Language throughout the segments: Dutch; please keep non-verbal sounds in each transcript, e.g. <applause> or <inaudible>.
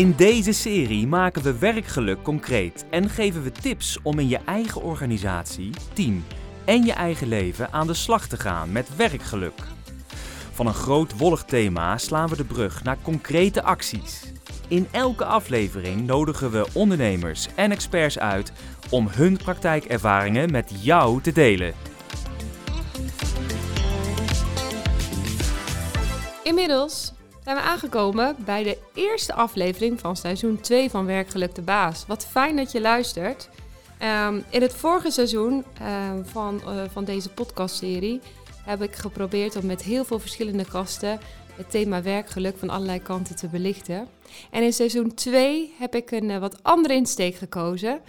In deze serie maken we werkgeluk concreet en geven we tips om in je eigen organisatie, team en je eigen leven aan de slag te gaan met werkgeluk. Van een groot wollig thema slaan we de brug naar concrete acties. In elke aflevering nodigen we ondernemers en experts uit om hun praktijkervaringen met jou te delen. Inmiddels zijn we aangekomen bij de eerste aflevering van seizoen 2 van Werkgeluk de Baas. Wat fijn dat je luistert. Ehm, in het vorige seizoen ehm, van, eh, van deze podcastserie heb ik geprobeerd om met heel veel verschillende gasten het thema werkgeluk van allerlei kanten te belichten. En in seizoen 2 heb ik een eh, wat andere insteek gekozen.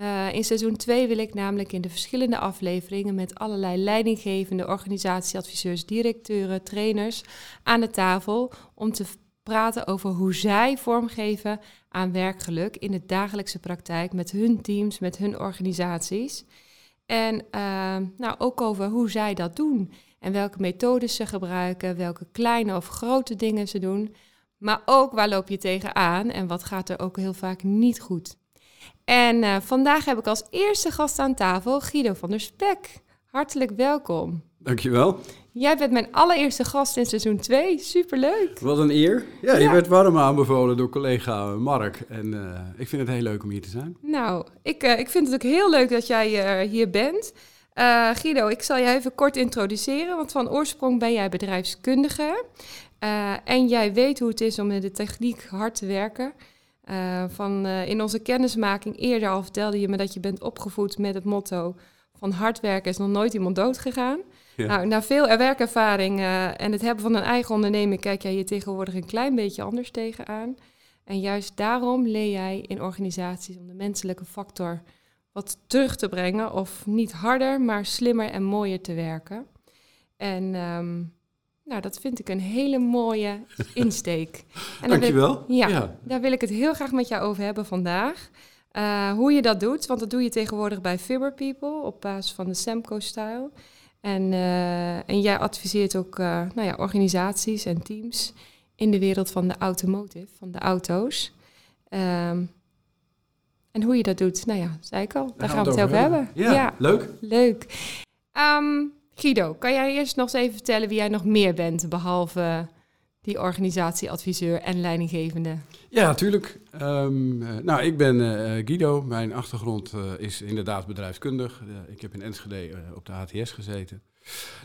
Uh, in seizoen 2 wil ik namelijk in de verschillende afleveringen met allerlei leidinggevende organisatieadviseurs, directeuren, trainers aan de tafel om te praten over hoe zij vormgeven aan werkgeluk in de dagelijkse praktijk met hun teams, met hun organisaties. En uh, nou, ook over hoe zij dat doen en welke methodes ze gebruiken, welke kleine of grote dingen ze doen. Maar ook waar loop je tegenaan en wat gaat er ook heel vaak niet goed. En uh, vandaag heb ik als eerste gast aan tafel Guido van der Spek. Hartelijk welkom. Dankjewel. Jij bent mijn allereerste gast in seizoen 2. Superleuk. Wat een eer. Ja, je werd warm aanbevolen door collega Mark. En uh, ik vind het heel leuk om hier te zijn. Nou, ik, uh, ik vind het ook heel leuk dat jij hier bent. Guido, ik zal je even kort introduceren, want van oorsprong ben jij bedrijfskundige. en jij weet hoe het is om met de techniek hard te werken. Uh, van, uh, in onze kennismaking eerder al vertelde je me dat je bent opgevoed met het motto van hard werken is nog nooit iemand dood gegaan. Ja. Nou, na veel werkervaring uh, en het hebben van een eigen onderneming kijk jij je tegenwoordig een klein beetje anders tegenaan. En juist daarom leer jij in organisaties om de menselijke factor wat terug te brengen of niet harder, maar slimmer en mooier te werken. En um, nou, dat vind ik een hele mooie <laughs> insteek. En Dankjewel. Wil, ja, ja, daar wil ik het heel graag met jou over hebben vandaag. Uh, hoe je dat doet, want dat doe je tegenwoordig bij Fibber People op basis van de Semco-style. En, uh, en jij adviseert ook uh, nou ja, organisaties en teams in de wereld van de automotive, van de auto's. Um, en hoe je dat doet, nou ja, zei ik al, daar, daar gaan we het over hebben. hebben. Ja, ja, leuk. Leuk. Um, Guido, kan jij eerst nog eens even vertellen wie jij nog meer bent, behalve die organisatieadviseur en leidinggevende? Ja, natuurlijk. Um, nou, ik ben uh, Guido. Mijn achtergrond is inderdaad bedrijfskundig. Ik heb in Enschede op de HTS gezeten.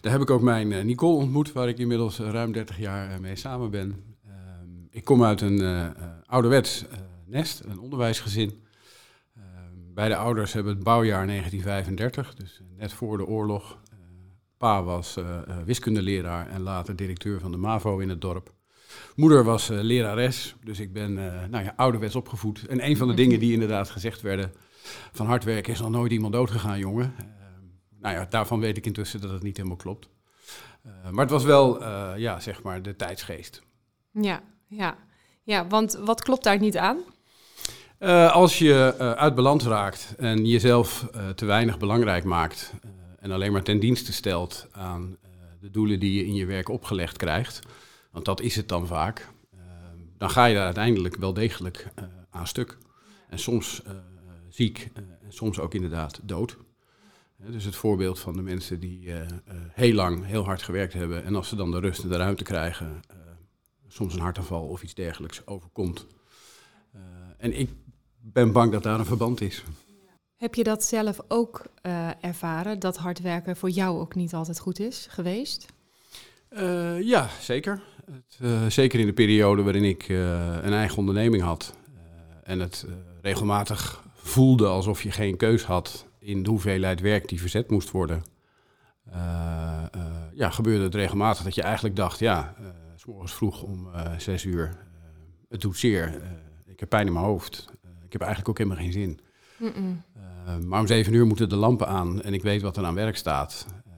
Daar heb ik ook mijn Nicole ontmoet, waar ik inmiddels ruim 30 jaar mee samen ben. Um, ik kom uit een ouderwets nest, een onderwijsgezin. Ehm, beide ouders hebben het bouwjaar 1935, dus net voor de oorlog. Pa was uh, wiskundeleraar en later directeur van de MAVO in het dorp. Moeder was uh, lerares, dus ik ben nou ja, ouderwets opgevoed. En een van de dingen die inderdaad gezegd werden, van hard werken is nog nooit iemand doodgegaan, jongen. nou ja, daarvan weet ik intussen dat het niet helemaal klopt. maar het was wel, ja, zeg maar, de tijdsgeest. Ja, ja. ja, want wat klopt daar niet aan? als je uit balans raakt en jezelf te weinig belangrijk maakt en alleen maar ten dienste stelt aan uh, de doelen die je in je werk opgelegd krijgt, want dat is het dan vaak, uh, dan ga je daar uiteindelijk wel degelijk uh, aan stuk. En soms ziek en soms ook inderdaad dood. dus het voorbeeld van de mensen die heel lang heel hard gewerkt hebben en als ze dan de rust en de ruimte krijgen, soms een hartaanval of iets dergelijks overkomt. en ik ben bang dat daar een verband is. Heb je dat zelf ook uh, ervaren, dat hard werken voor jou ook niet altijd goed is geweest? Uh, ja, zeker. Het, uh, zeker in de periode waarin ik een eigen onderneming had en het regelmatig voelde alsof je geen keus had in de hoeveelheid werk die verzet moest worden. ja, gebeurde het regelmatig dat je eigenlijk dacht, ja, s morgens vroeg om zes uur, het doet zeer, ik heb pijn in mijn hoofd, ik heb eigenlijk ook helemaal geen zin. Uh, maar om zeven uur moeten de lampen aan en ik weet wat er aan werk staat. Uh,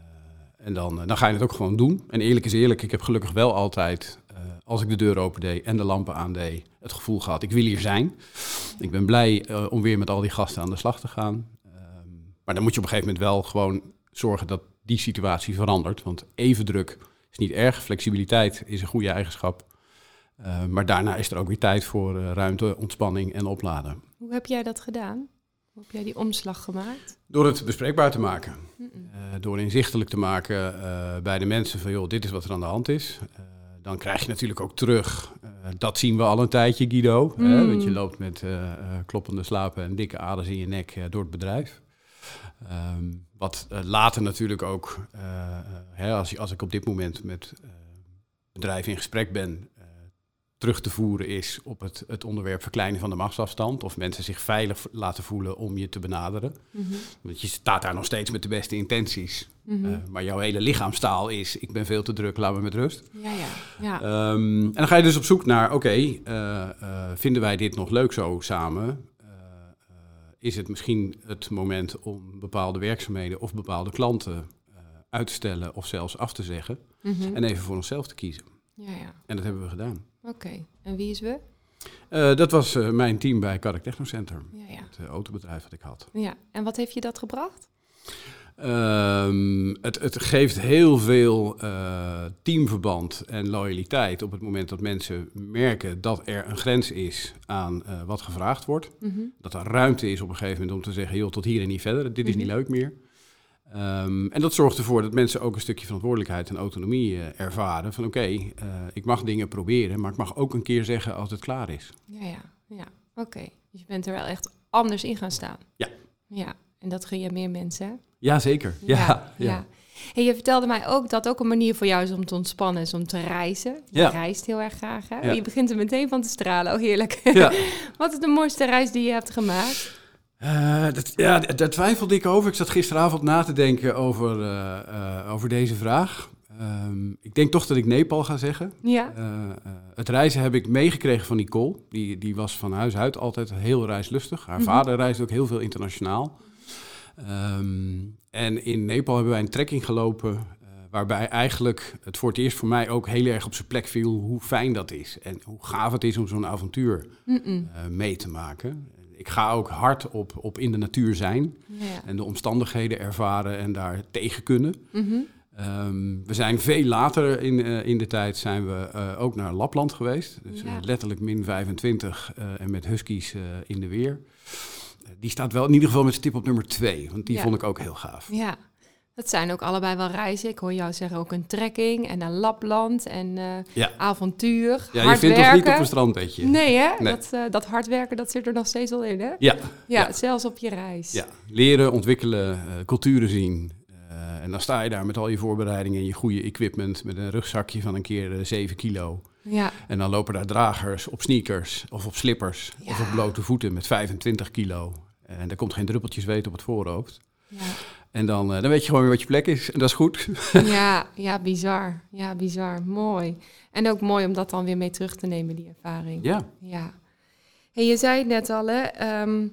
en dan, dan ga je het ook gewoon doen. En eerlijk is eerlijk, ik heb gelukkig wel altijd, als ik de deur open deed en de lampen aandeed, het gevoel gehad, ik wil hier zijn. Ik ben blij om weer met al die gasten aan de slag te gaan. Ehm, maar dan moet je op een gegeven moment wel gewoon zorgen dat die situatie verandert. Want even druk is niet erg. Flexibiliteit is een goede eigenschap. Maar daarna is er ook weer tijd voor ruimte, ontspanning en opladen. Hoe heb jij dat gedaan? Hoe heb jij die omslag gemaakt? Door het bespreekbaar te maken. Uh, door inzichtelijk te maken bij de mensen van, joh, dit is wat er aan de hand is. dan krijg je natuurlijk ook terug, dat zien we al een tijdje, Guido. Mm. Hè, want je loopt met kloppende slapen en dikke aders in je nek door het bedrijf. Um, wat later natuurlijk ook, hè, als, als ik op dit moment met bedrijven in gesprek ben, terug te voeren is op het, het onderwerp verkleinen van de machtsafstand. Of mensen zich veilig laten voelen om je te benaderen. Mhm. Want je staat daar nog steeds met de beste intenties. Mhm. Uh, maar jouw hele lichaamstaal is, ik ben veel te druk, laat me met rust. Ja, ja. ja. Um, en dan ga je dus op zoek naar, oké, okay, uh, uh, vinden wij dit nog leuk zo samen? is het misschien het moment om bepaalde werkzaamheden of bepaalde klanten uit te stellen of zelfs af te zeggen? Mhm. En even voor onszelf te kiezen. Ja, ja. En dat hebben we gedaan. Oké, en wie is we? Uh, dat was uh, mijn team bij Kark Technocenter, Ja, ja. het uh, autobedrijf dat ik had. ja. En wat heeft je dat gebracht? Um, het, het, geeft heel veel teamverband en loyaliteit op het moment dat mensen merken dat er een grens is aan wat gevraagd wordt. Mhm. Dat er ruimte is op een gegeven moment om te zeggen, joh, tot hier en niet verder, dit is niet Mhm. leuk meer. Um, en dat zorgt ervoor dat mensen ook een stukje verantwoordelijkheid en autonomie uh, ervaren. Van oké, okay, uh, ik mag dingen proberen, maar ik mag ook een keer zeggen als het klaar is. Ja, ja, ja. Oké. Dus je bent er wel echt anders in gaan staan. Ja. Ja, en dat gun je meer mensen? Ja, zeker. Ja, ja. ja. En je vertelde mij ook dat ook een manier voor jou is om te ontspannen, is om te reizen. Je Ja. reist heel erg graag, hè? Je begint er meteen van te stralen. Oh, heerlijk. Ja. <laughs> Wat is de mooiste reis die je hebt gemaakt? Uh, dat, ja, daar twijfelde ik over. Ik zat gisteravond na te denken over, uh, uh, over deze vraag. Um, ik denk toch dat ik Nepal ga zeggen. Ja. Het reizen heb ik meegekregen van Nicole. Die, die was van huis uit altijd heel reislustig. Haar Mhm. vader reisde ook heel veel internationaal. Um, en in Nepal hebben wij een trekking gelopen. Waarbij eigenlijk het voor het eerst voor mij ook heel erg op zijn plek viel hoe fijn dat is. En hoe gaaf het is om zo'n avontuur uh, mee te maken. Ik ga ook hard op, op in de natuur zijn Ja. en de omstandigheden ervaren en daar tegen kunnen. Mhm. Um, we zijn veel later in, uh, in de tijd zijn we uh, ook naar Lapland geweest. Dus Ja. uh, letterlijk min 25 uh, en met huskies in de weer. Die staat wel in ieder geval met stip op nummer 2, want die Ja. vond ik ook heel gaaf. Ja. Dat zijn ook allebei wel reizen. Ik hoor jou zeggen ook een trekking en naar Lapland en eh, Ja, avontuur, ja je vindt werken. niet op een strandbedje. Nee, hè? Nee. Dat, eh, dat hard werken, dat zit er nog steeds wel in, hè? Ja, Ja, Ja. zelfs op je reis. ja, leren, ontwikkelen, uh, culturen zien. Uh, en dan sta je daar met al je voorbereidingen en je goede equipment, met een rugzakje van een keer uh, 7 kilo. Ja. En dan lopen daar dragers op sneakers of op slippers of op blote voeten met 25 kilo. En daar komt geen druppeltje zweet op het voorhoofd. Ja. En dan, eh, dan weet je gewoon weer wat je plek is. En dat is goed. <laughs> ja, ja, bizar. Ja, bizar. Mooi. En ook mooi om dat dan weer mee terug te nemen, die ervaring. Ja, Ja. Hey, je zei het net al, hè, ehm,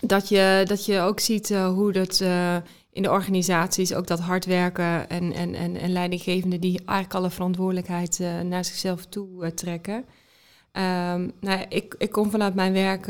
dat, je, dat je ook ziet eh, hoe dat eh, in de organisaties, ook dat hard werken en, en, en, en leidinggevenden die eigenlijk alle verantwoordelijkheid naar zichzelf toe trekken. Ehm, nou, ik, ik kom vanuit mijn werk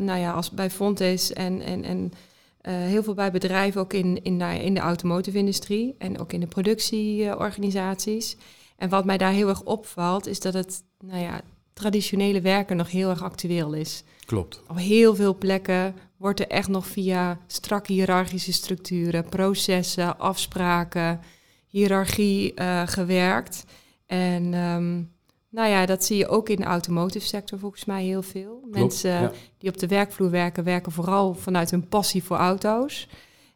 nou ja, als bij Fontes en, en, en eh, heel veel bij bedrijven, ook in, in, in de automotive industrie en ook in de productieorganisaties. En wat mij daar heel erg opvalt, is dat het nou ja, traditionele werken nog heel erg actueel is. klopt. Op heel veel plekken wordt er echt nog via strakke hiërarchische structuren, processen, afspraken, hiërarchie eh, gewerkt. En ehm, nou ja, dat zie je ook in de automotive sector volgens mij heel veel. Klopt, Mensen ja. die op de werkvloer werken, werken vooral vanuit hun passie voor auto's.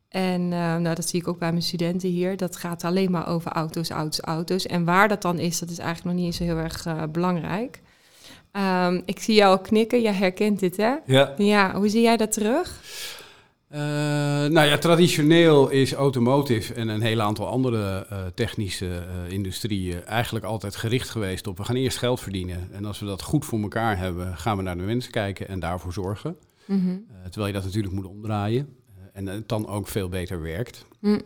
En eh, nou, dat zie ik ook bij mijn studenten hier. Dat gaat alleen maar over auto's, auto's, auto's. En waar dat dan is, dat is eigenlijk nog niet zo heel erg eh, belangrijk. Ehm, ik zie jou knikken, jij herkent dit hè? Ja. Ja, hoe zie jij dat terug? Uh, nou ja, traditioneel is automotive en een heel aantal andere uh, technische uh, industrieën eigenlijk altijd gericht geweest op we gaan eerst geld verdienen. En als we dat goed voor elkaar hebben, gaan we naar de mensen kijken en daarvoor zorgen. Mm terwijl je dat natuurlijk moet omdraaien en het dan ook veel beter werkt. Mm.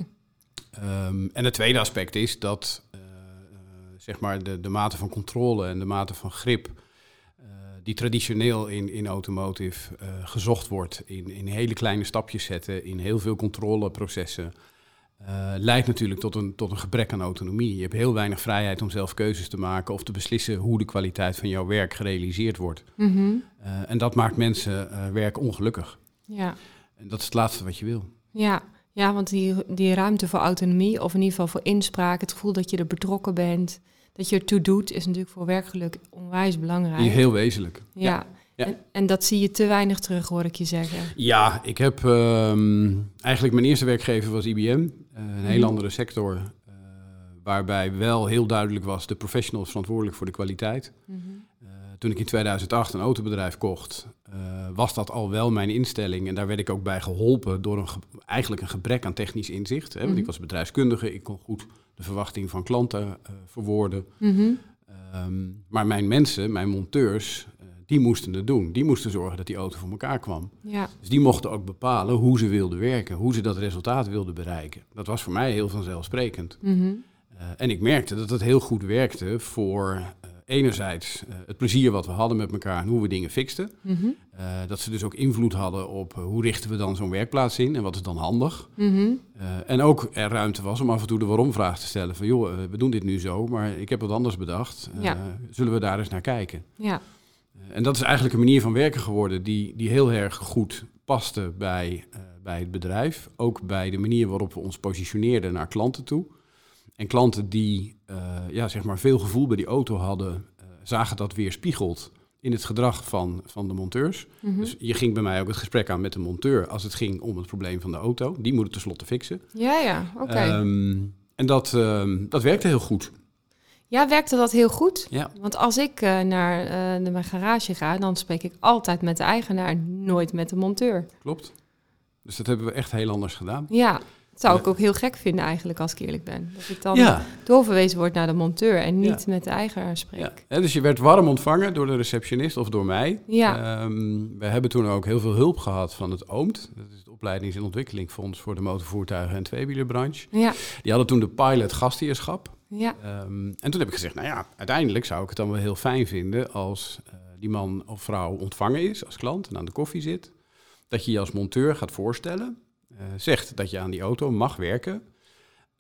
Um, en het tweede aspect is dat zeg maar de, de mate van controle en de mate van grip die traditioneel in, in automotive uh, gezocht wordt. In, in hele kleine stapjes zetten, in heel veel controleprocessen. eh, leidt natuurlijk tot een, tot een gebrek aan autonomie. Je hebt heel weinig vrijheid om zelf keuzes te maken of te beslissen hoe de kwaliteit van jouw werk gerealiseerd wordt. Mhm. Eh, en dat maakt mensen eh, werk ongelukkig. Ja. En dat is het laatste wat je wil. Ja. ja, want die, die ruimte voor autonomie, of in ieder geval voor inspraak, het gevoel dat je er betrokken bent, dat je ertoe doet, is natuurlijk voor werkgeluk onwijs belangrijk. Heel wezenlijk. Ja. Ja. En, en dat zie je te weinig terug, hoor ik je zeggen. Ja, ik heb ehm, eigenlijk mijn eerste werkgever was IBM, eh, een hele Mhm. andere sector. eh, waarbij wel heel duidelijk was, de professional is verantwoordelijk voor de kwaliteit. Mhm. Eh, toen ik in 2008 een autobedrijf kocht, eh, was dat al wel mijn instelling. En daar werd ik ook bij geholpen door een ge- eigenlijk een gebrek aan technisch inzicht. Hè, want Mhm. ik was bedrijfskundige, ik kon goed de verwachting van klanten eh, verwoorden. Mhm. Ehm, maar mijn mensen, mijn monteurs, eh, die moesten het doen. Die moesten zorgen dat die auto voor elkaar kwam. Ja. Dus die mochten ook bepalen hoe ze wilden werken, hoe ze dat resultaat wilden bereiken. Dat was voor mij heel vanzelfsprekend. Mhm. En ik merkte dat het heel goed werkte voor enerzijds eh, het plezier wat we hadden met elkaar en hoe we dingen fixten. Mhm. Eh, dat ze dus ook invloed hadden op eh, hoe richten we dan zo'n werkplaats in en wat is dan handig. Mhm. En ook er ruimte was om af en toe de waarom-vraag te stellen van joh, we doen dit nu zo, maar ik heb wat anders bedacht. Ja. Zullen we daar eens naar kijken? Ja. En dat is eigenlijk een manier van werken geworden die, die heel erg goed paste bij, bij het bedrijf. Ook bij de manier waarop we ons positioneerden naar klanten toe. En klanten die eh, ja, zeg maar veel gevoel bij die auto hadden, eh, zagen dat weer spiegeld in het gedrag van, van de monteurs. Mhm. Dus je ging bij mij ook het gesprek aan met de monteur als het ging om het probleem van de auto. Die moet het tenslotte fixen. ja, ja, oké. Ehm, en dat, ehm, dat werkte heel goed. ja, werkte dat heel goed? Ja. Want als ik eh, naar, naar mijn garage ga, dan spreek ik altijd met de eigenaar, nooit met de monteur. Klopt. Dus dat hebben we echt heel anders gedaan. Ja, dat zou ik ook heel gek vinden eigenlijk, als ik eerlijk ben. Dat ik dan Ja, doorverwezen word naar de monteur en niet Ja. met de eigenaar spreek. Ja, dus je werd warm ontvangen door de receptionist of door mij. Ja. Ehm, we hebben toen ook heel veel hulp gehad van het OOMT. Dat is het Opleidings- en Ontwikkelingfonds voor de motorvoertuigen en tweewielenbranche. Ja, Die hadden toen de pilot gastheerschap. ja, Ehm, en toen heb ik gezegd, nou ja, uiteindelijk zou ik het dan wel heel fijn vinden als eh, die man of vrouw ontvangen is als klant en aan de koffie zit. Dat je je als monteur gaat voorstellen, zegt dat je aan die auto mag werken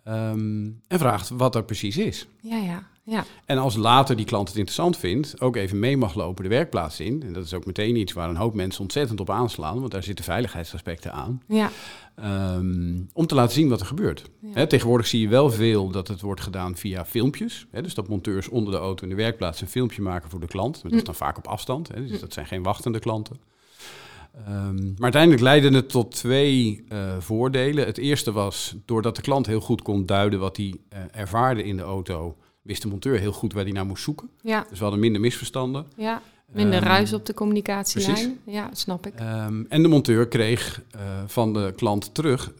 ehm, en vraagt wat er precies is. ja, ja, ja. En als later die klant het interessant vindt, ook even mee mag lopen de werkplaats in. En dat is ook meteen iets waar een hoop mensen ontzettend op aanslaan, want daar zitten veiligheidsaspecten aan. ja. Ehm, om te laten zien wat er gebeurt. Ja. Tegenwoordig zie je wel veel dat het wordt gedaan via filmpjes. Dus dat monteurs onder de auto in de werkplaats een filmpje maken voor de klant. Dat is Hm. dan vaak op afstand, dus Hm. dat zijn geen wachtende klanten. Ehm, maar uiteindelijk leidde het tot twee eh, voordelen. Het eerste was, doordat de klant heel goed kon duiden wat hij eh, ervaarde in de auto, wist de monteur heel goed waar hij naar moest zoeken. ja, Dus we hadden minder misverstanden. ja. Minder Ehm, ruis op de communicatielijn. precies. Ja, snap ik. Ehm, en de monteur kreeg eh, van de klant terug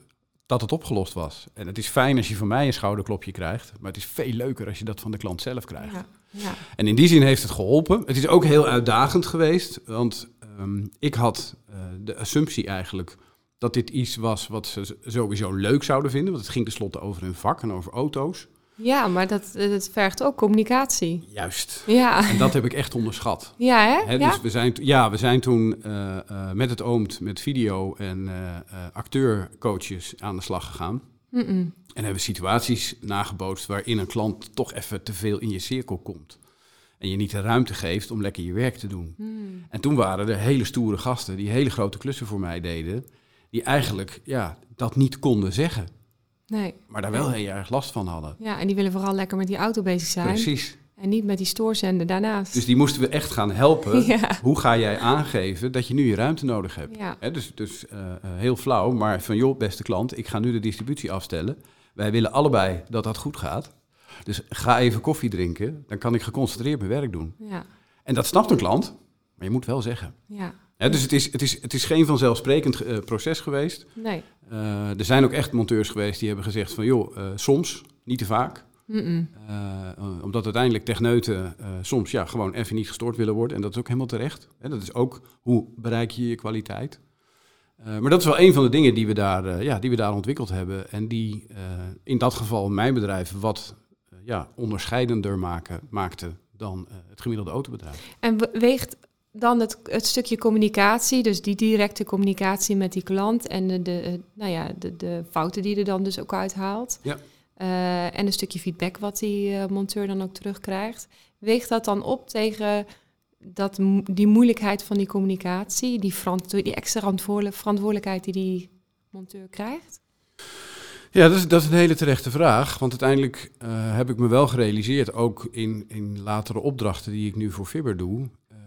dat het opgelost was. En het is fijn als je van mij een schouderklopje krijgt, maar het is veel leuker als je dat van de klant zelf krijgt. Ja, ja. En in die zin heeft het geholpen. Het is ook heel uitdagend geweest, want ehm, ik had eh, de assumptie eigenlijk dat dit iets was wat ze sowieso leuk zouden vinden, want het ging tenslotte over hun vak en over auto's. ja maar dat, dat vergt ook communicatie. Juist. Ja, En dat heb ik echt onderschat. ja hè? Hè, ja? Dus we zijn, ja, we zijn toen eh, eh, met het OOMT, met video en acteurcoaches aan de slag gegaan. En hebben situaties nagebootst waarin een klant toch even te veel in je cirkel komt. En je niet de ruimte geeft om lekker je werk te doen. Mm. En toen waren er hele stoere gasten die hele grote klussen voor mij deden. Die eigenlijk ja, dat niet konden zeggen. Nee. Maar daar wel heel erg last van hadden. Ja, en die willen vooral lekker met die auto bezig zijn. Precies. En niet met die stoorzender daarnaast. Dus die moesten we echt gaan helpen. <laughs> ja. Hoe ga jij aangeven dat je nu je ruimte nodig hebt? Ja. Dus dus eh, eh, heel flauw, maar van joh, beste klant, ik ga nu de distributie afstellen. Wij willen allebei dat dat goed gaat. Dus ga even koffie drinken, dan kan ik geconcentreerd mijn werk doen. Ja. En dat snapt een klant, maar je moet wel zeggen. Ja. Dus het is, het, is, het is geen vanzelfsprekend eh, proces geweest. Nee. Eh, er zijn ook echt monteurs geweest die hebben gezegd van joh, eh, soms, niet te vaak. Omdat uiteindelijk techneuten soms ja, gewoon even niet gestoord willen worden. En dat is ook helemaal terecht. Hè, dat is ook hoe bereik je je kwaliteit. Maar dat is wel een van de dingen die we daar, ja, die we daar ontwikkeld hebben. En die in dat geval mijn bedrijf wat ja, onderscheidender maken, maakte dan eh, het gemiddelde autobedrijf. En we- weegt dan het, het stukje communicatie, dus die directe communicatie met die klant en de, de, nou ja, de, de fouten die er dan dus ook uithaalt. Ja. Uh, en een stukje feedback wat die uh, monteur dan ook terugkrijgt. Weegt dat dan op tegen dat, die moeilijkheid van die communicatie, die, die extra verantwoordelijkheid die die monteur krijgt? Ja, dat is, dat is een hele terechte vraag. Want uiteindelijk uh, heb ik me wel gerealiseerd, ook in, in latere opdrachten die ik nu voor Fibber doe, uh,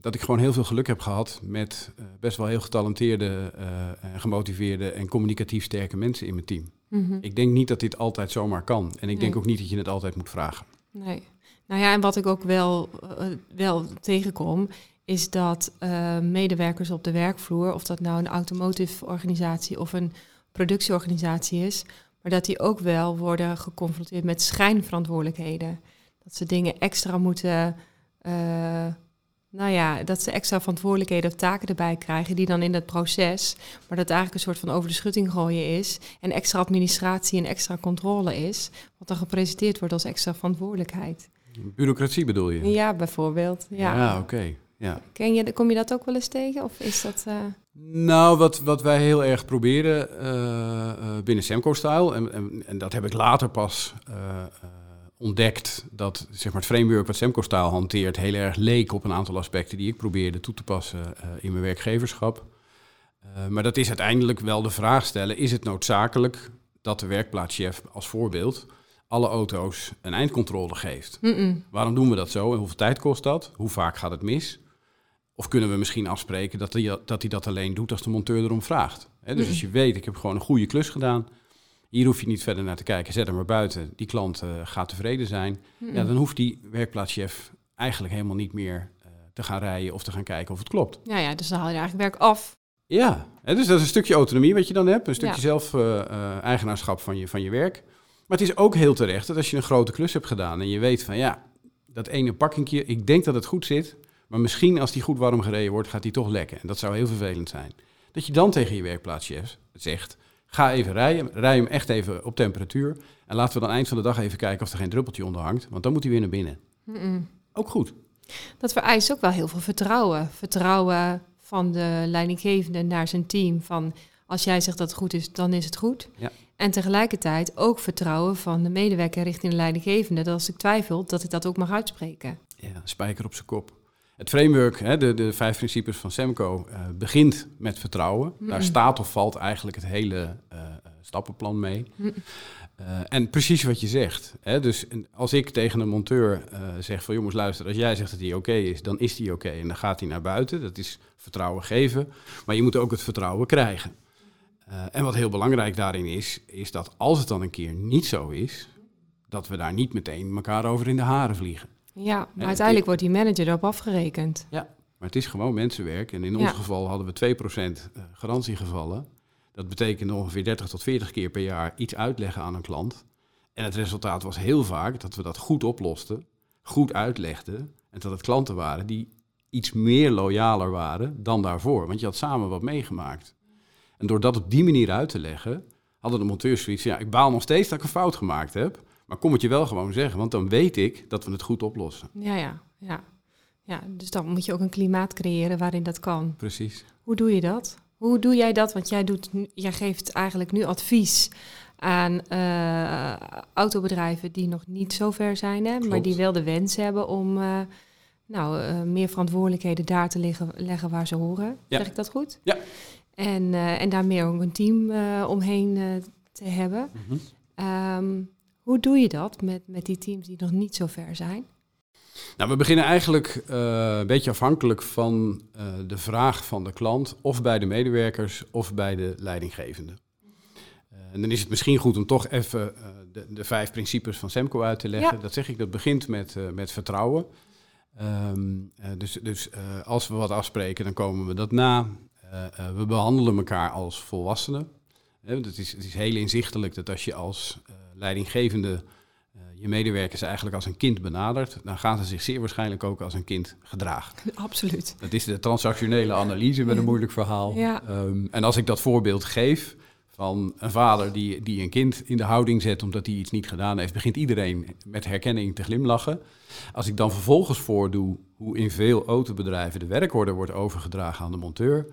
dat ik gewoon heel veel geluk heb gehad met uh, best wel heel getalenteerde, en gemotiveerde en communicatief sterke mensen in mijn team. Mm -hmm. Ik denk niet dat dit altijd zomaar kan. En ik nee. denk ook niet dat je het altijd moet vragen. Nee. Nou ja, en wat ik ook wel, wel tegenkom, is dat medewerkers op de werkvloer, of dat nou een automotive organisatie of een productieorganisatie is, maar dat die ook wel worden geconfronteerd met schijnverantwoordelijkheden. Dat ze dingen extra moeten, uh, nou ja, dat ze extra verantwoordelijkheden of taken erbij krijgen, die dan in dat proces, maar dat eigenlijk een soort van over de schutting gooien is en extra administratie en extra controle is, wat dan gepresenteerd wordt als extra verantwoordelijkheid. Bureaucratie bedoel je? Ja, bijvoorbeeld. Ja, ja oké. Ja. Ken je, kom je dat ook wel eens tegen? Of is dat, uh... Nou, wat, wat wij heel erg proberen uh, binnen Semco-style, en, en, en, dat heb ik later pas ontdekt, dat zeg maar, het framework wat Semco-style hanteert heel erg leek op een aantal aspecten die ik probeerde toe te passen in mijn werkgeverschap. maar dat is uiteindelijk wel de vraag stellen, is het noodzakelijk dat de werkplaatschef als voorbeeld alle auto's een eindcontrole geeft? Mm -mm. Waarom doen we dat zo en hoeveel tijd kost dat? Hoe vaak gaat het mis? Of kunnen we misschien afspreken dat hij dat, hij dat alleen doet als de monteur erom vraagt? dus mm. als je weet, ik heb gewoon een goede klus gedaan. Hier hoef je niet verder naar te kijken. Zet hem maar buiten. Die klant uh, gaat tevreden zijn. Ja, dan hoeft die werkplaatschef eigenlijk helemaal niet meer uh, te gaan rijden of te gaan kijken of het klopt. Ja, ja dus dan haal je eigenlijk werk af. Ja, dus dat is een stukje autonomie wat je dan hebt. Een stukje ja. zelf-eigenaarschap uh, van, je, van je werk. Maar het is ook heel terecht dat als je een grote klus hebt gedaan en je weet van ja, dat ene pakkingje, ik denk dat het goed zit, maar misschien als die goed warm gereden wordt, gaat die toch lekken. En dat zou heel vervelend zijn. Dat je dan tegen je werkplaatschef zegt, ga even rijden, rij hem echt even op temperatuur. En laten we dan eind van de dag even kijken of er geen druppeltje onder hangt, want dan moet hij weer naar binnen. Mm -mm. Ook goed. Dat vereist ook wel heel veel vertrouwen. Vertrouwen van de leidinggevende naar zijn team. Van als jij zegt dat het goed is, dan is het goed. Ja. En tegelijkertijd ook vertrouwen van de medewerker richting de leidinggevende. Dat als ik twijfel, dat ik dat ook mag uitspreken. Ja, spijker op zijn kop. Het framework, hè, de, de vijf principes van Semco, uh, begint met vertrouwen. Mm. Daar staat of valt eigenlijk het hele uh, stappenplan mee. Mm. Uh, en precies wat je zegt. Hè, dus als ik tegen een monteur zeg van jongens luister, als jij zegt dat hij oké is, dan is hij oké. En dan gaat hij naar buiten. Dat is vertrouwen geven. Maar je moet ook het vertrouwen krijgen. En wat heel belangrijk daarin is, is dat als het dan een keer niet zo is, dat we daar niet meteen elkaar over in de haren vliegen. Ja, maar uiteindelijk wordt die manager erop afgerekend. Ja, maar het is gewoon mensenwerk. En in ons geval hadden we 2% eh, garantiegevallen. Dat betekende ongeveer 30 tot 40 keer per jaar iets uitleggen aan een klant. En het resultaat was heel vaak dat we dat goed oplosten, goed uitlegden. En dat het klanten waren die iets meer loyaler waren dan daarvoor. Want je had samen wat meegemaakt. En door dat op die manier uit te leggen, hadden de monteurs zoiets ja, ik baal nog steeds dat ik een fout gemaakt heb. Maar kom het je wel gewoon zeggen, want dan weet ik dat we het goed oplossen. Ja, ja, ja. ja dus dan moet je ook een klimaat creëren waarin dat kan. Precies. Hoe doe je dat? Hoe doe jij dat? Want jij, doet, jij geeft eigenlijk nu advies aan uh, autobedrijven die nog niet zo ver zijn, hè, maar die wel de wens hebben om uh, nou, uh, meer verantwoordelijkheden daar te leggen, leggen waar ze horen. Ja. Zeg ik dat goed? Ja. En, en daar meer ook een team omheen te hebben. Mm -hmm. um, hoe doe je dat met, met die teams die nog niet zo ver zijn? Nou, we beginnen eigenlijk een beetje afhankelijk van de vraag van de klant, of bij de medewerkers of bij de leidinggevende. en dan is het misschien goed om toch even de, de, vijf principes van Semco uit te leggen. Ja. Dat zeg ik, dat begint met, met vertrouwen. Um, dus dus als we wat afspreken, dan komen we dat na. We behandelen elkaar als volwassenen. het, is, het is heel inzichtelijk dat als je als leidinggevende je medewerkers eigenlijk als een kind benadert, dan gaan ze zich zeer waarschijnlijk ook als een kind gedragen. <laughs> Absoluut. Dat is de transactionele analyse met een moeilijk verhaal. Ja. Um, en als ik dat voorbeeld geef, van een vader die, die een kind in de houding zet omdat hij iets niet gedaan heeft, begint iedereen met herkenning te glimlachen. Als ik dan vervolgens voordoe hoe in veel autobedrijven de werkorder wordt overgedragen aan de monteur,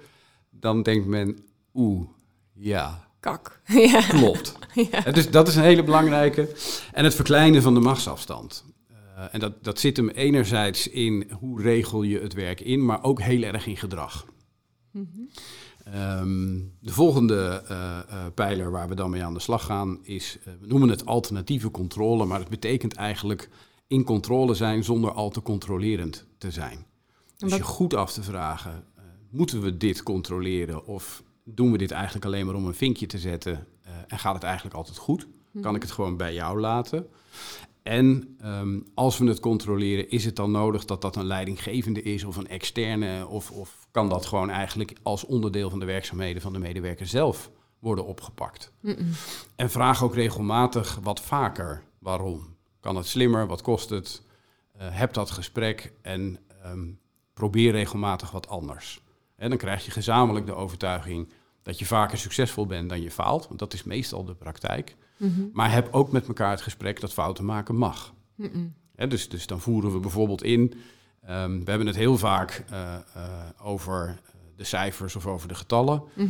dan denkt men, oeh, ja, Kak. <laughs> Ja. klopt. <laughs> ja. Dus dat is een hele belangrijke. En het verkleinen van de machtsafstand. Uh, en dat, dat zit hem enerzijds in hoe regel je het werk in, maar ook heel erg in gedrag. Mm -hmm. um, de volgende uh, uh, pijler waar we dan mee aan de slag gaan is, we noemen het alternatieve controle, maar het betekent eigenlijk in controle zijn zonder al te controlerend te zijn. Dus je goed af te vragen, moeten we dit controleren of doen we dit eigenlijk alleen maar om een vinkje te zetten uh, en gaat het eigenlijk altijd goed? Kan ik het gewoon bij jou laten? En um, als we het controleren, is het dan nodig dat dat een leidinggevende is of een externe? Of, of kan dat gewoon eigenlijk als onderdeel van de werkzaamheden van de medewerker zelf worden opgepakt? Mm -mm. En vraag ook regelmatig wat vaker waarom. Kan het slimmer? Wat kost het? Uh, heb dat gesprek en um, probeer regelmatig wat anders. En dan krijg je gezamenlijk de overtuiging dat je vaker succesvol bent dan je faalt. Want dat is meestal de praktijk. Mm -hmm. Maar heb ook met elkaar het gesprek dat fouten maken mag. Mm -mm. He, dus, dus dan voeren we bijvoorbeeld in. Um, we hebben het heel vaak uh, uh, over de cijfers of over de getallen. Uh,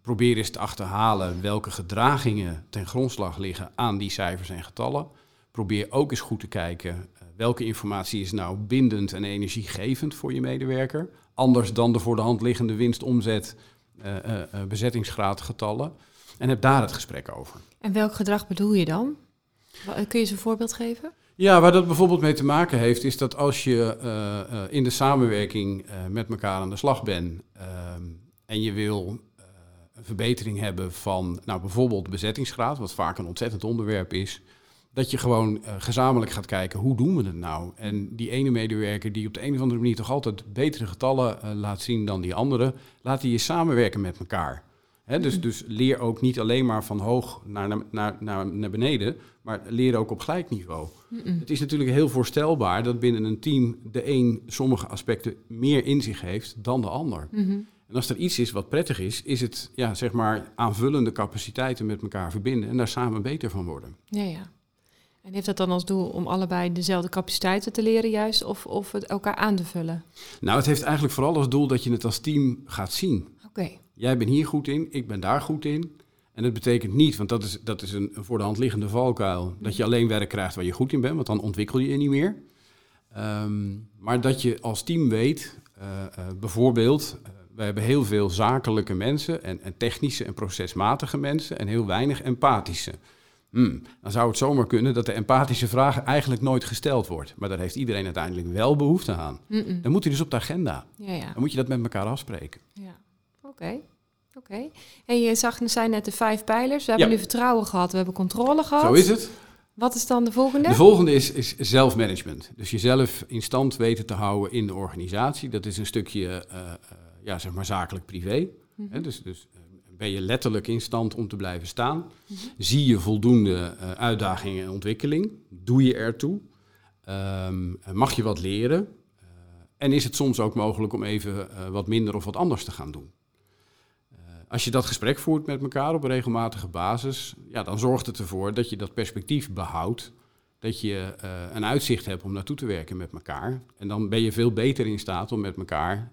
probeer eens te achterhalen welke gedragingen ten grondslag liggen aan die cijfers en getallen. Probeer ook eens goed te kijken welke informatie is nou bindend en energiegevend voor je medewerker anders dan de voor de hand liggende winst, omzet, uh, uh, bezettingsgraad getallen. En heb daar het gesprek over. En welk gedrag bedoel je dan? Kun je eens een voorbeeld geven? Ja, waar dat bijvoorbeeld mee te maken heeft, is dat als je uh, in de samenwerking met elkaar aan de slag bent ehm, en je wil een verbetering hebben van nou, bijvoorbeeld bezettingsgraad, wat vaak een ontzettend onderwerp is, dat je gewoon uh, gezamenlijk gaat kijken, hoe doen we het nou? En die ene medewerker die op de een of andere manier toch altijd betere getallen uh, laat zien dan die andere, laat die je samenwerken met elkaar. Hè, dus, mm. dus leer ook niet alleen maar van hoog naar, naar, naar, naar beneden, maar leer ook op gelijk niveau. Mm -mm. Het is natuurlijk heel voorstelbaar dat binnen een team de een sommige aspecten meer in zich heeft dan de ander. -hmm. En als er iets is wat prettig is, is het ja, zeg maar aanvullende capaciteiten met elkaar verbinden en daar samen beter van worden. Ja, ja. En heeft dat dan als doel om allebei dezelfde capaciteiten te leren juist of, of het elkaar aan te vullen? Nou, het heeft eigenlijk vooral als doel dat je het als team gaat zien. Oké. Okay. Jij bent hier goed in, ik ben daar goed in. En dat betekent niet, want dat is, dat is een voor de hand liggende valkuil, dat je alleen werk krijgt waar je goed in bent, want dan ontwikkel je je niet meer. Um, maar dat je als team weet, uh, uh, bijvoorbeeld, uh, we hebben heel veel zakelijke mensen en, en technische en procesmatige mensen en heel weinig empathische. Hmm, dan zou het zomaar kunnen dat de empathische vraag eigenlijk nooit gesteld wordt. Maar daar heeft iedereen uiteindelijk wel behoefte aan. Mm -mm. Dan moet hij dus op de agenda. Ja, ja. Dan moet je dat met elkaar afspreken. Ja, oké. Okay. Oké. Okay. En je zag, zijn net de vijf pijlers. We hebben Ja. nu vertrouwen gehad, we hebben controle gehad. Zo is het. Wat is dan de volgende? De volgende is, is zelfmanagement. Dus jezelf in stand weten te houden in de organisatie. Dat is een stukje, uh, uh, ja, zeg maar zakelijk privé. Hè, dus, dus ben je letterlijk in stand om te blijven staan? Zie je voldoende uh, uitdagingen en ontwikkeling? Doe je ertoe? Um, mag je wat leren? Uh, en is het soms ook mogelijk om even uh, wat minder of wat anders te gaan doen? Als je dat gesprek voert met elkaar op een regelmatige basis, ja, dan zorgt het ervoor dat je dat perspectief behoudt. Dat je een uitzicht hebt om naartoe te werken met elkaar. En dan ben je veel beter in staat om met elkaar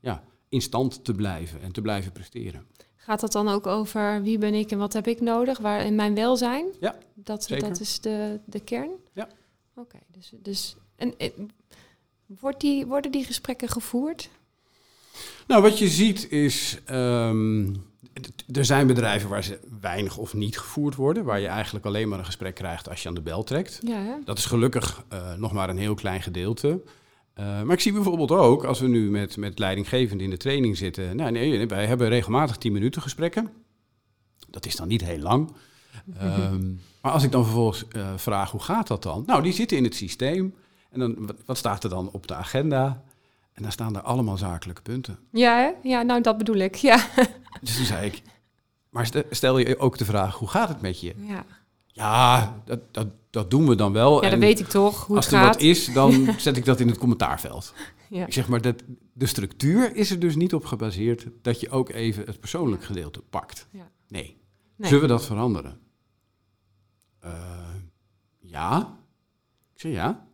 ja, in stand te blijven en te blijven presteren. Gaat dat dan ook over wie ben ik en wat heb ik nodig? Waar in mijn welzijn? Ja, dat, zeker. dat is de, de kern? Ja. Oké, okay, dus, dus en, en, wordt die, worden die gesprekken gevoerd? Nou, wat je ziet is, um, er zijn bedrijven waar ze weinig of niet gevoerd worden, waar je eigenlijk alleen maar een gesprek krijgt als je aan de bel trekt. Ja, hè? Dat is gelukkig uh, nog maar een heel klein gedeelte. Uh, maar ik zie bijvoorbeeld ook, als we nu met, met leidinggevenden in de training zitten, nou nee, wij hebben regelmatig 10 minuten gesprekken. Dat is dan niet heel lang. Um, maar als ik dan vervolgens uh, vraag, hoe gaat dat dan? Nou, die zitten in het systeem. En dan, wat, wat staat er dan op de agenda? En dan staan er allemaal zakelijke punten. Ja, hè? ja nou dat bedoel ik, ja. Dus toen zei ik, maar stel je ook de vraag, hoe gaat het met je? Ja. Ja, dat, dat, dat doen we dan wel. Ja, En weet ik toch hoe als het er gaat. wat is, dan <laughs> zet ik dat in het commentaarveld. Ja. Ik zeg maar, dat, de structuur is er dus niet op gebaseerd dat je ook even het persoonlijk gedeelte pakt. Ja. Nee. Nee. Zullen we dat veranderen? Eh, ja. Ik zeg ja.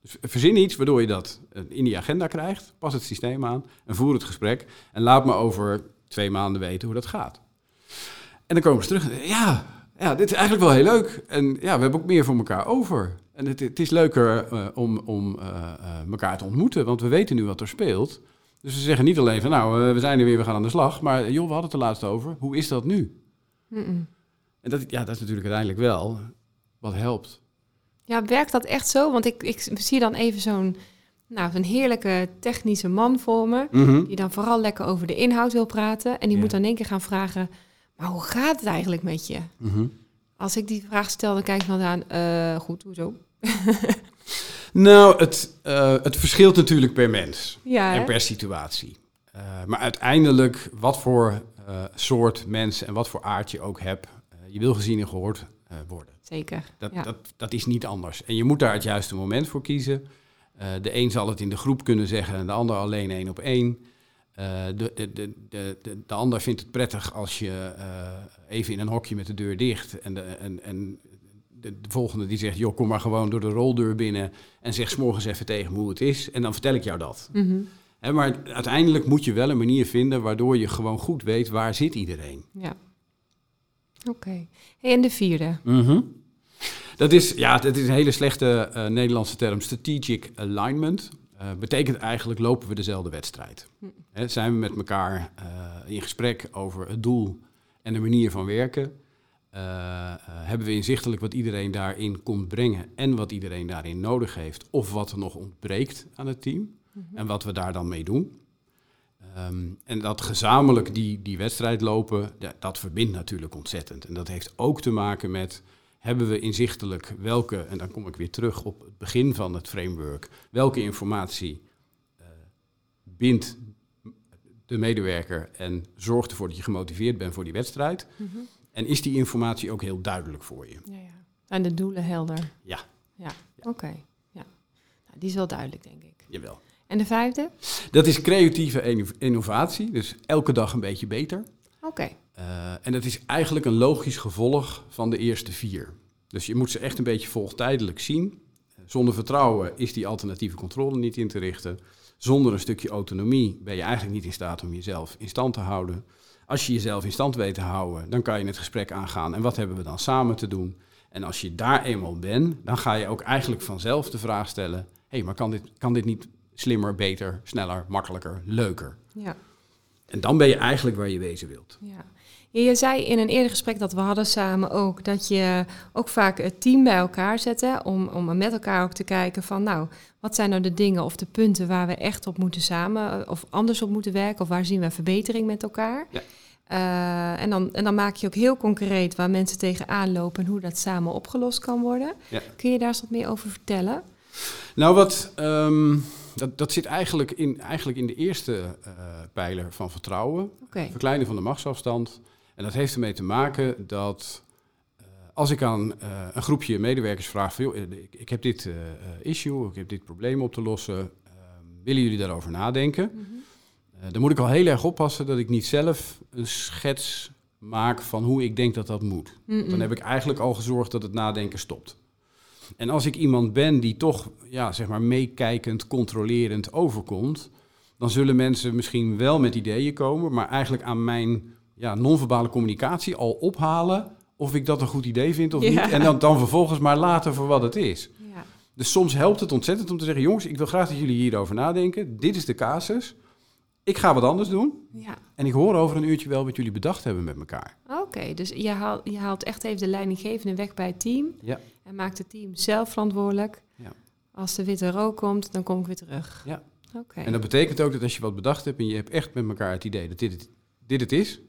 Dus verzin iets waardoor je dat eh, in die agenda krijgt. Pas het systeem aan en voer het gesprek. En laat me over twee maanden weten hoe dat gaat. En dan komen ze terug. Ja, ja, dit is eigenlijk wel heel leuk. En ja, we hebben ook meer voor elkaar over. En het, het is leuker eh, om, om eh, eh, elkaar te ontmoeten, want we weten nu wat er speelt. Dus we zeggen niet alleen van, nou, we zijn er weer, we gaan aan de slag. Maar joh, we hadden het er laatst over. Hoe is dat nu? En dat, ja, dat is natuurlijk uiteindelijk wel wat helpt. Ja, werkt dat echt zo? Want ik, ik zie dan even zo'n nou, zo'n heerlijke technische man voor me. Die dan vooral lekker over de inhoud wil praten. En die Ja. moet dan in één keer gaan vragen... Maar hoe gaat het eigenlijk met je? Mhm. Als ik die vraag stel, dan kijk ik van aan... eh, goed, hoezo? <laughs> Nou, het, eh, het verschilt natuurlijk per mens Ja, en per situatie. Eh, maar uiteindelijk, wat voor soort mens en wat voor aard je ook hebt, je wil gezien en gehoord eh, worden. Zeker. Dat, ja. dat, dat is niet anders. En je moet daar het juiste moment voor kiezen. De een zal het in de groep kunnen zeggen en de ander alleen één op één. Eh, de, de, de, de, de, de ander vindt het prettig als je eh, even in een hokje met de deur dicht. En de, en, en de, de volgende die zegt, joh, kom maar gewoon door de roldeur binnen en zeg 's morgens even tegen me hoe het is. En dan vertel ik jou dat. Mhm. Maar uiteindelijk moet je wel een manier vinden waardoor je gewoon goed weet waar zit iedereen. ja. Oké. En de vierde? Dat is, ja, dat is een hele slechte eh, Nederlandse term. Strategic alignment. Eh, betekent eigenlijk lopen we dezelfde wedstrijd. Hm. Zijn we met elkaar eh, in gesprek over het doel en de manier van werken? Eh, hebben we inzichtelijk wat iedereen daarin komt brengen en wat iedereen daarin nodig heeft? Of wat er nog ontbreekt aan het team en wat we daar dan mee doen? Ehm, en dat gezamenlijk die, die wedstrijd lopen, dat verbindt natuurlijk ontzettend. En dat heeft ook te maken met, hebben we inzichtelijk welke, en dan kom ik weer terug op het begin van het framework, welke informatie eh, bindt de medewerker en zorgt ervoor dat je gemotiveerd bent voor die wedstrijd. Mhm. En is die informatie ook heel duidelijk voor je? Ja, ja. En de doelen helder? Ja. Ja, oké. Ja. Nou, die is wel duidelijk, denk ik. Jawel. En de vijfde? Dat is creatieve inno- innovatie, dus elke dag een beetje beter. Oké. En dat is eigenlijk een logisch gevolg van de eerste vier. Dus je moet ze echt een beetje volgtijdelijk zien. Zonder vertrouwen is die alternatieve controle niet in te richten. Zonder een stukje autonomie ben je eigenlijk niet in staat om jezelf in stand te houden. Als je jezelf in stand weet te houden, dan kan je het gesprek aangaan. En wat hebben we dan samen te doen? En als je daar eenmaal bent, dan ga je ook eigenlijk vanzelf de vraag stellen: hé, hey, maar kan dit, kan dit niet slimmer, beter, sneller, makkelijker, leuker? Ja. En dan ben je eigenlijk waar je wezen wilt. Ja. Je zei in een eerder gesprek dat we hadden samen ook dat je ook vaak het team bij elkaar zette om, om met elkaar ook te kijken van nou, wat zijn nou de dingen of de punten waar we echt op moeten samen eh, of anders op moeten werken of waar zien we verbetering met elkaar. Ja. Eh, en, dan, en dan maak je ook heel concreet waar mensen tegenaan lopen en hoe dat samen opgelost kan worden. Ja. Kun je daar eens wat meer over vertellen? Nou, wat, ehm, dat, dat zit eigenlijk in, eigenlijk in de eerste eh, pijler van vertrouwen. Oké. Verkleinen van de machtsafstand. En dat heeft ermee te maken dat eh, als ik aan eh, een groepje medewerkers vraag van... Joh, eh, ik, ik heb dit issue, ik heb dit probleem op te lossen. ehm, willen jullie daarover nadenken? Mhm. Dan moet ik al heel erg oppassen dat ik niet zelf een schets maak van hoe ik denk dat dat moet. Dan heb ik eigenlijk al gezorgd dat het nadenken stopt. En als ik iemand ben die toch, ja, zeg maar, meekijkend, controlerend overkomt, dan zullen mensen misschien wel met ideeën komen, maar eigenlijk aan mijn ja, non-verbale communicatie al ophalen of ik dat een goed idee vind of Ja. niet. En dan, dan vervolgens maar laten voor wat het is. Ja. Dus soms helpt het ontzettend om te zeggen, jongens, ik wil graag dat jullie hierover nadenken. Dit is de casus. Ik ga wat anders doen. ja. En ik hoor over een uurtje wel wat jullie bedacht hebben met elkaar. Oké, dus je haalt, je haalt echt even de leidinggevende weg bij het team. Ja. En maakt het team zelf verantwoordelijk. Ja. Als de witte rook komt, dan kom ik weer terug. Ja. Oké. En dat betekent ook dat als je wat bedacht hebt en je hebt echt met elkaar het idee dat dit het, dit het is,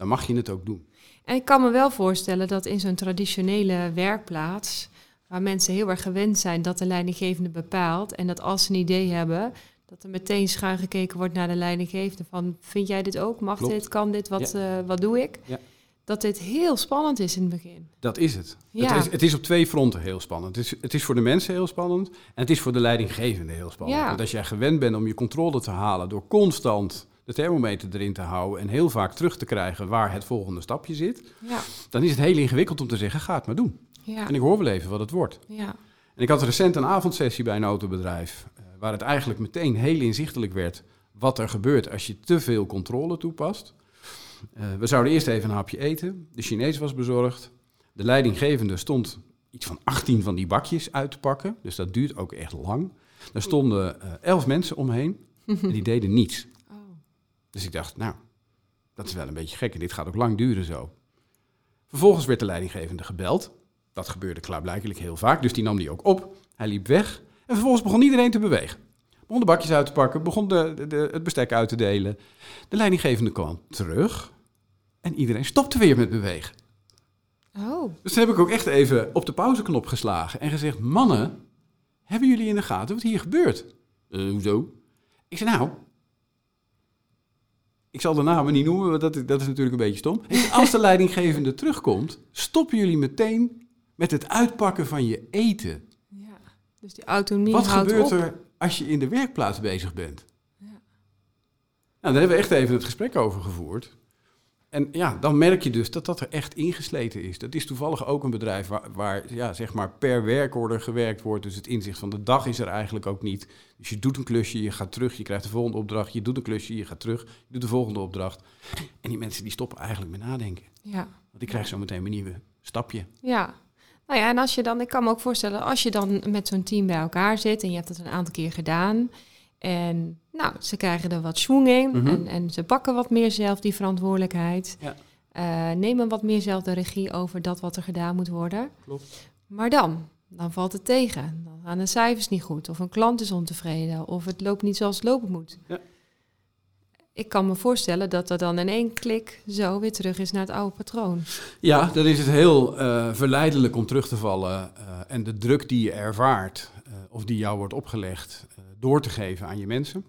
dan mag je het ook doen. En ik kan me wel voorstellen dat in zo'n traditionele werkplaats, waar mensen heel erg gewend zijn dat de leidinggevende bepaalt, en dat als ze een idee hebben, dat er meteen schuin gekeken wordt naar de leidinggevende van, vind jij dit ook? Mag Klopt. dit? Kan dit? Wat, eh, wat doe ik? Ja. dat dit heel spannend is in het begin. Dat is het. Ja. Het, is, het is op twee fronten heel spannend. Het is, het is voor de mensen heel spannend de thermometer erin te houden en heel vaak terug te krijgen waar het volgende stapje zit, Ja, dan is het heel ingewikkeld om te zeggen, ga het maar doen. ja, En ik hoor wel even wat het wordt. ja. En ik had recent een avondsessie bij een autobedrijf, eh, waar het eigenlijk meteen heel inzichtelijk werd wat er gebeurt als je te veel controle toepast. Eh, we zouden eerst even een hapje eten. De Chinees was bezorgd. De leidinggevende stond iets van 18 van die bakjes uit te pakken. Dus dat duurt ook echt lang. Er stonden eh, 11 mensen omheen en die deden niets. Dus ik dacht, nou, dat is wel een beetje gek en dit gaat ook lang duren zo. Vervolgens werd de leidinggevende gebeld. Dat gebeurde klaarblijkelijk heel vaak, dus die nam die ook op. Hij liep weg en vervolgens begon iedereen te bewegen. Begon de bakjes uit te pakken, begon de, de, de- het bestek uit te delen. De leidinggevende kwam terug en iedereen stopte weer met bewegen. Oh, Dus toen heb ik ook echt even op de pauzeknop geslagen en gezegd: Mannen, hebben jullie in de gaten wat hier gebeurt? "Eh, hoezo? Ik zei: Nou, ik zal de namen niet noemen, want dat, is- dat is natuurlijk een beetje stom. Als de leidinggevende terugkomt, stoppen jullie meteen met het uitpakken van je eten. ja. Dus die autonomie Wat houdt gebeurt op. er als je in de werkplaats bezig bent? Ja. Nou, daar hebben we echt even het gesprek over gevoerd. En ja, dan merk je dus dat dat er echt ingesleten is. Dat is toevallig ook een bedrijf waar, waar ja, zeg maar per werkorder gewerkt wordt. Dus het inzicht van de dag is er eigenlijk ook niet. Dus je doet een klusje, je gaat terug, je krijgt de volgende opdracht. Je doet een klusje, je gaat terug, je doet de volgende opdracht. En die mensen die stoppen eigenlijk met nadenken. Ja. Want die krijgen zo meteen een nieuwe stapje. Ja. Nou ja, en als je dan, ik kan me ook voorstellen, als je dan met zo'n team bij elkaar zit en je hebt het een aantal keer gedaan. En nou, ze krijgen er wat schwung in Mhm. en, en ze pakken wat meer zelf die verantwoordelijkheid. Ja. Eh, nemen wat meer zelf de regie over dat wat er gedaan moet worden. Klopt. Maar dan, dan valt het tegen. Dan gaan de cijfers niet goed, of een klant is ontevreden, of het loopt niet zoals het lopen moet. Ja. Ik kan me voorstellen dat er dan in één klik zo weer terug is naar het oude patroon. Ja, dan is het heel eh, verleidelijk om terug te vallen eh, en de druk die je ervaart of die jou wordt opgelegd door te geven aan je mensen.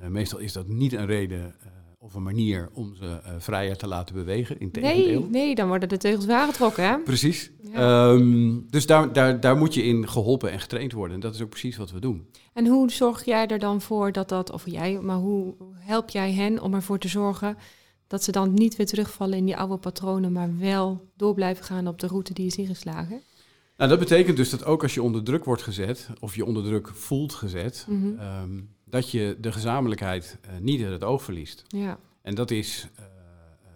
Eh, meestal is dat niet een reden eh, of een manier om ze eh, vrijer te laten bewegen. Integendeel. Nee, nee, dan worden de teugels waargetrokken, hè? Precies. Ja. Ehm, dus daar, daar, daar moet je in geholpen en getraind worden. En dat is ook precies wat we doen. En hoe zorg jij er dan voor dat dat, of jij, maar hoe help jij hen om ervoor te zorgen dat ze dan niet weer terugvallen in die oude patronen, maar wel door blijven gaan op de route die is ingeslagen? Nou, dat betekent dus dat ook als je onder druk wordt gezet, of je onder druk voelt gezet, Mhm. ehm, dat je de gezamenlijkheid eh, niet uit het oog verliest. Ja, En dat is eh,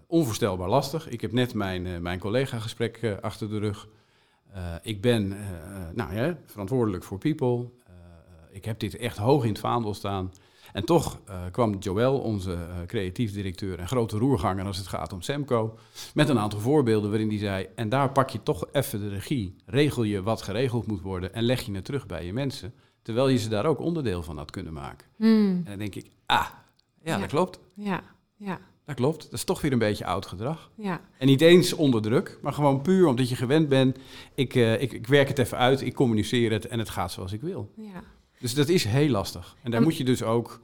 onvoorstelbaar lastig. Ik heb net mijn, eh, mijn collega-gesprek achter de rug. Ik ben nou, ja, verantwoordelijk voor people. Ik heb dit echt hoog in het vaandel staan. En toch kwam Joël, onze creatief directeur en grote roerganger als het gaat om Semco, met een aantal voorbeelden waarin hij zei, en daar pak je toch even de regie, regel je wat geregeld moet worden en leg je het terug bij je mensen, terwijl je ze daar ook onderdeel van had kunnen maken. Hmm. En dan denk ik, ah, ja, Ja. dat klopt. ja, ja, Dat klopt. Dat is toch weer een beetje oud gedrag. ja. En niet eens onder druk, maar gewoon puur omdat je gewend bent. Ik, eh, ik, ik werk het even uit, ik communiceer het en het gaat zoals ik wil. ja. Dus dat is heel lastig. En daar En- moet je dus ook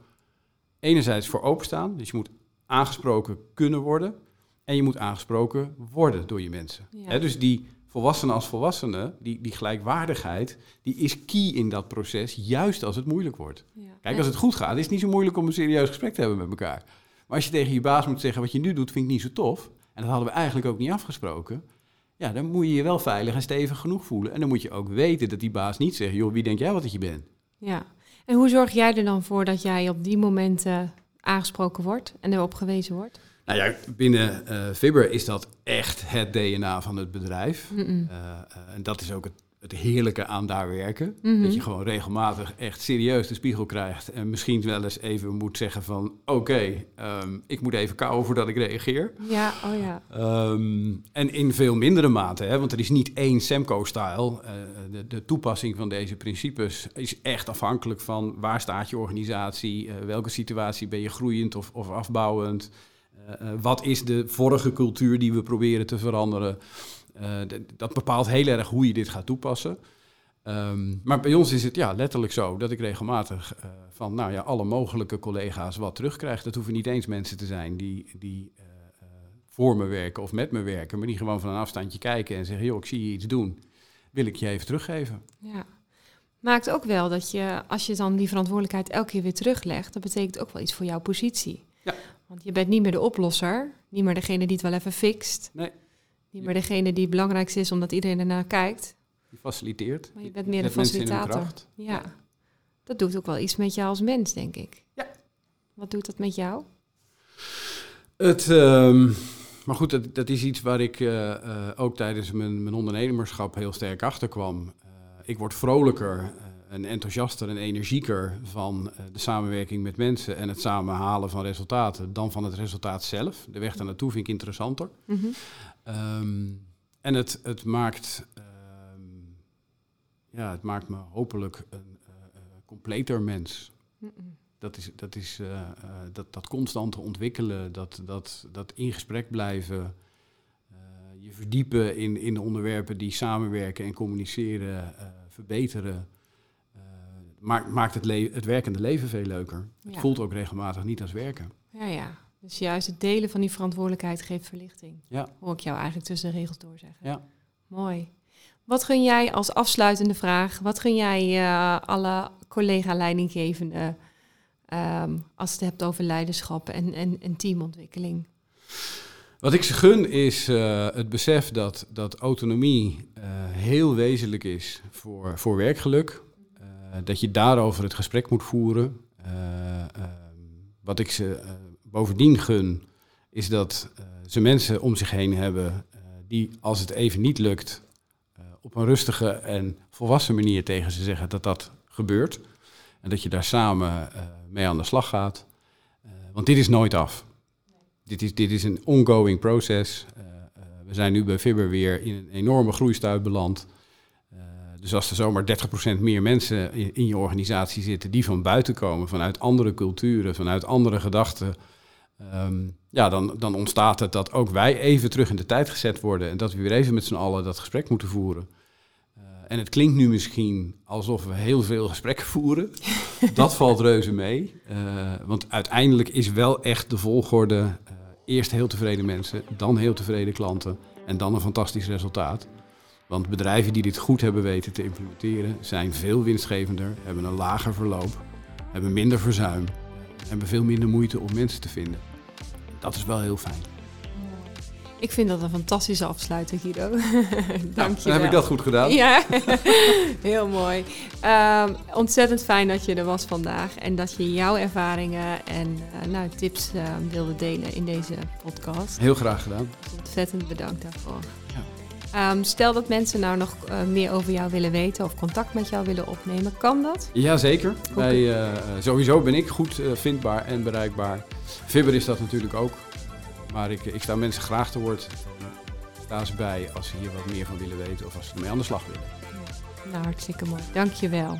enerzijds voor openstaan. Dus je moet aangesproken kunnen worden. En je moet aangesproken worden door je mensen. Ja. Dus die volwassenen als volwassenen, die, die gelijkwaardigheid, die is key in dat proces, juist als het moeilijk wordt. ja. Kijk, als het goed gaat, is het niet zo moeilijk om een serieus gesprek te hebben met elkaar. Maar als je tegen je baas moet zeggen, wat je nu doet, vind ik niet zo tof. En dat hadden we eigenlijk ook niet afgesproken. Ja, dan moet je je wel veilig en stevig genoeg voelen. En dan moet je ook weten dat die baas niet zegt, joh, wie denk jij wat dat je bent? ja. En hoe zorg jij er dan voor dat jij op die momenten aangesproken wordt en erop gewezen wordt? Nou ja, binnen Vibber is dat echt het DNA van het bedrijf. Eh, eh, en dat is ook het, het heerlijke aan daar werken. Mhm. Dat je gewoon regelmatig echt serieus de spiegel krijgt. En misschien wel eens even moet zeggen van... oké, ehm, ik moet even kauwen voordat ik reageer. Ja, oh ja. Ehm, en in veel mindere mate, hè, want er is niet één Semco-style. De, de toepassing van deze principes is echt afhankelijk van waar staat je organisatie, welke situatie ben je groeiend of, of afbouwend. Eh, eh, wat is de vorige cultuur die we proberen te veranderen? Eh, dat bepaalt heel erg hoe je dit gaat toepassen. Ehm, maar bij ons is het ja, letterlijk zo dat ik regelmatig van nou ja, alle mogelijke collega's wat terugkrijg. Dat hoeven niet eens mensen te zijn die, die voor me werken of met me werken, maar die gewoon van een afstandje kijken en zeggen, joh, ik zie je iets doen, wil ik je even teruggeven. Ja. Maakt ook wel dat je, als je dan die verantwoordelijkheid elke keer weer teruglegt, dat betekent ook wel iets voor jouw positie. Ja. Want je bent niet meer de oplosser, niet meer degene die het wel even fixt. Nee. Niet meer degene die het belangrijkste is omdat iedereen ernaar kijkt. Je faciliteert. Maar je bent meer de facilitator. Ja. Dat doet ook wel iets met jou als mens, denk ik. Ja. Wat doet dat met jou? Het, ehm, maar goed, dat, dat is iets waar ik eh, eh, ook tijdens mijn, mijn ondernemerschap heel sterk achter kwam. Eh, ik word vrolijker en enthousiaster en energieker van eh, de samenwerking met mensen en het samenhalen van resultaten dan van het resultaat zelf. De weg daar naartoe vind ik interessanter. Mhm. Ehm, en het, het, maakt, ehm, ja, het maakt me hopelijk een eh, eh, completer mens. Mm-mm. Dat, is, dat, is, dat, dat constante ontwikkelen, dat, dat, dat in gesprek blijven, je verdiepen in, in de onderwerpen die samenwerken en communiceren, verbeteren, maakt, maakt het, le- het werkende leven veel leuker. Het voelt ook regelmatig niet als werken. Ja, ja. Dus juist het delen van die verantwoordelijkheid geeft verlichting. Ja. Hoor ik jou eigenlijk tussen de regels doorzeggen. Ja. Mooi. Wat gun jij als afsluitende vraag? Wat gun jij eh, alle collega-leidinggevenden ehm, als het hebt over leiderschap en, en, en teamontwikkeling? Wat ik ze gun is eh, het besef dat, dat autonomie eh, heel wezenlijk is voor, voor werkgeluk. Eh, dat je daarover het gesprek moet voeren. Eh, ehm, wat ik ze eh, bovendien gun is dat ze mensen om zich heen hebben die als het even niet lukt op een rustige en volwassen manier tegen ze zeggen dat dat gebeurt. En dat je daar samen mee aan de slag gaat. Want dit is nooit af. Dit is, dit is een ongoing proces. We zijn nu bij Fibber weer in een enorme groeistuit beland. Dus als er zomaar 30% meer mensen in, in je organisatie zitten die van buiten komen, vanuit andere culturen, vanuit andere gedachten, ehm, ja, dan, dan ontstaat het dat ook wij even terug in de tijd gezet worden en dat we weer even met z'n allen dat gesprek moeten voeren. Eh, en het klinkt nu misschien alsof we heel veel gesprekken <laughs> voeren. dat valt reuze mee. Eh, want uiteindelijk is wel echt de volgorde eh, eerst heel tevreden mensen, dan heel tevreden klanten en dan een fantastisch resultaat. Want bedrijven die dit goed hebben weten te implementeren, zijn veel winstgevender, hebben een lager verloop, hebben minder verzuim, hebben veel minder moeite om mensen te vinden. Dat is wel heel fijn. Ik vind dat een fantastische afsluiter, Guido. Dank <laughs> je Nou, dan heb ik dat goed gedaan. Ja, <laughs> heel mooi. Ehm, ontzettend fijn dat je er was vandaag en dat je jouw ervaringen en eh, nou, tips eh, wilde delen in deze podcast. Heel graag gedaan. Ontzettend bedankt daarvoor. Ja. Ehm, stel dat mensen nou nog eh, meer over jou willen weten of contact met jou willen opnemen, kan dat? Jazeker. Wij, eh, sowieso ben ik goed eh, vindbaar en bereikbaar. Fibber is dat natuurlijk ook. Maar ik, ik sta mensen graag te woord. Sta ze bij als ze hier wat meer van willen weten of als ze ermee aan de slag willen. Nou, hartstikke mooi. Dankjewel.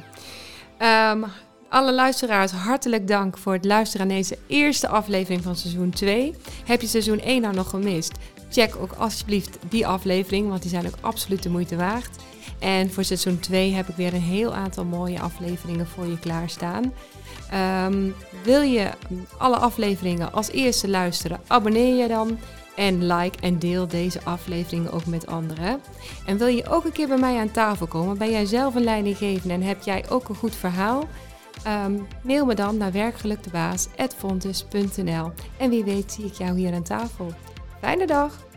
Ehm alle luisteraars, hartelijk dank voor het luisteren aan deze eerste aflevering van seizoen 2. Heb je seizoen 1 nou nog gemist? Check ook alsjeblieft die aflevering, want die zijn ook absoluut de moeite waard. En voor seizoen 2 heb ik weer een heel aantal mooie afleveringen voor je klaarstaan. Ehm, wil je alle afleveringen als eerste luisteren? Abonneer je dan en like en deel deze afleveringen ook met anderen. En wil je ook een keer bij mij aan tafel komen? Ben jij zelf een leidinggevende en heb jij ook een goed verhaal? Ehm, mail me dan naar werkgeluktebaas.fontes.nl En wie weet zie ik jou hier aan tafel. Fijne dag!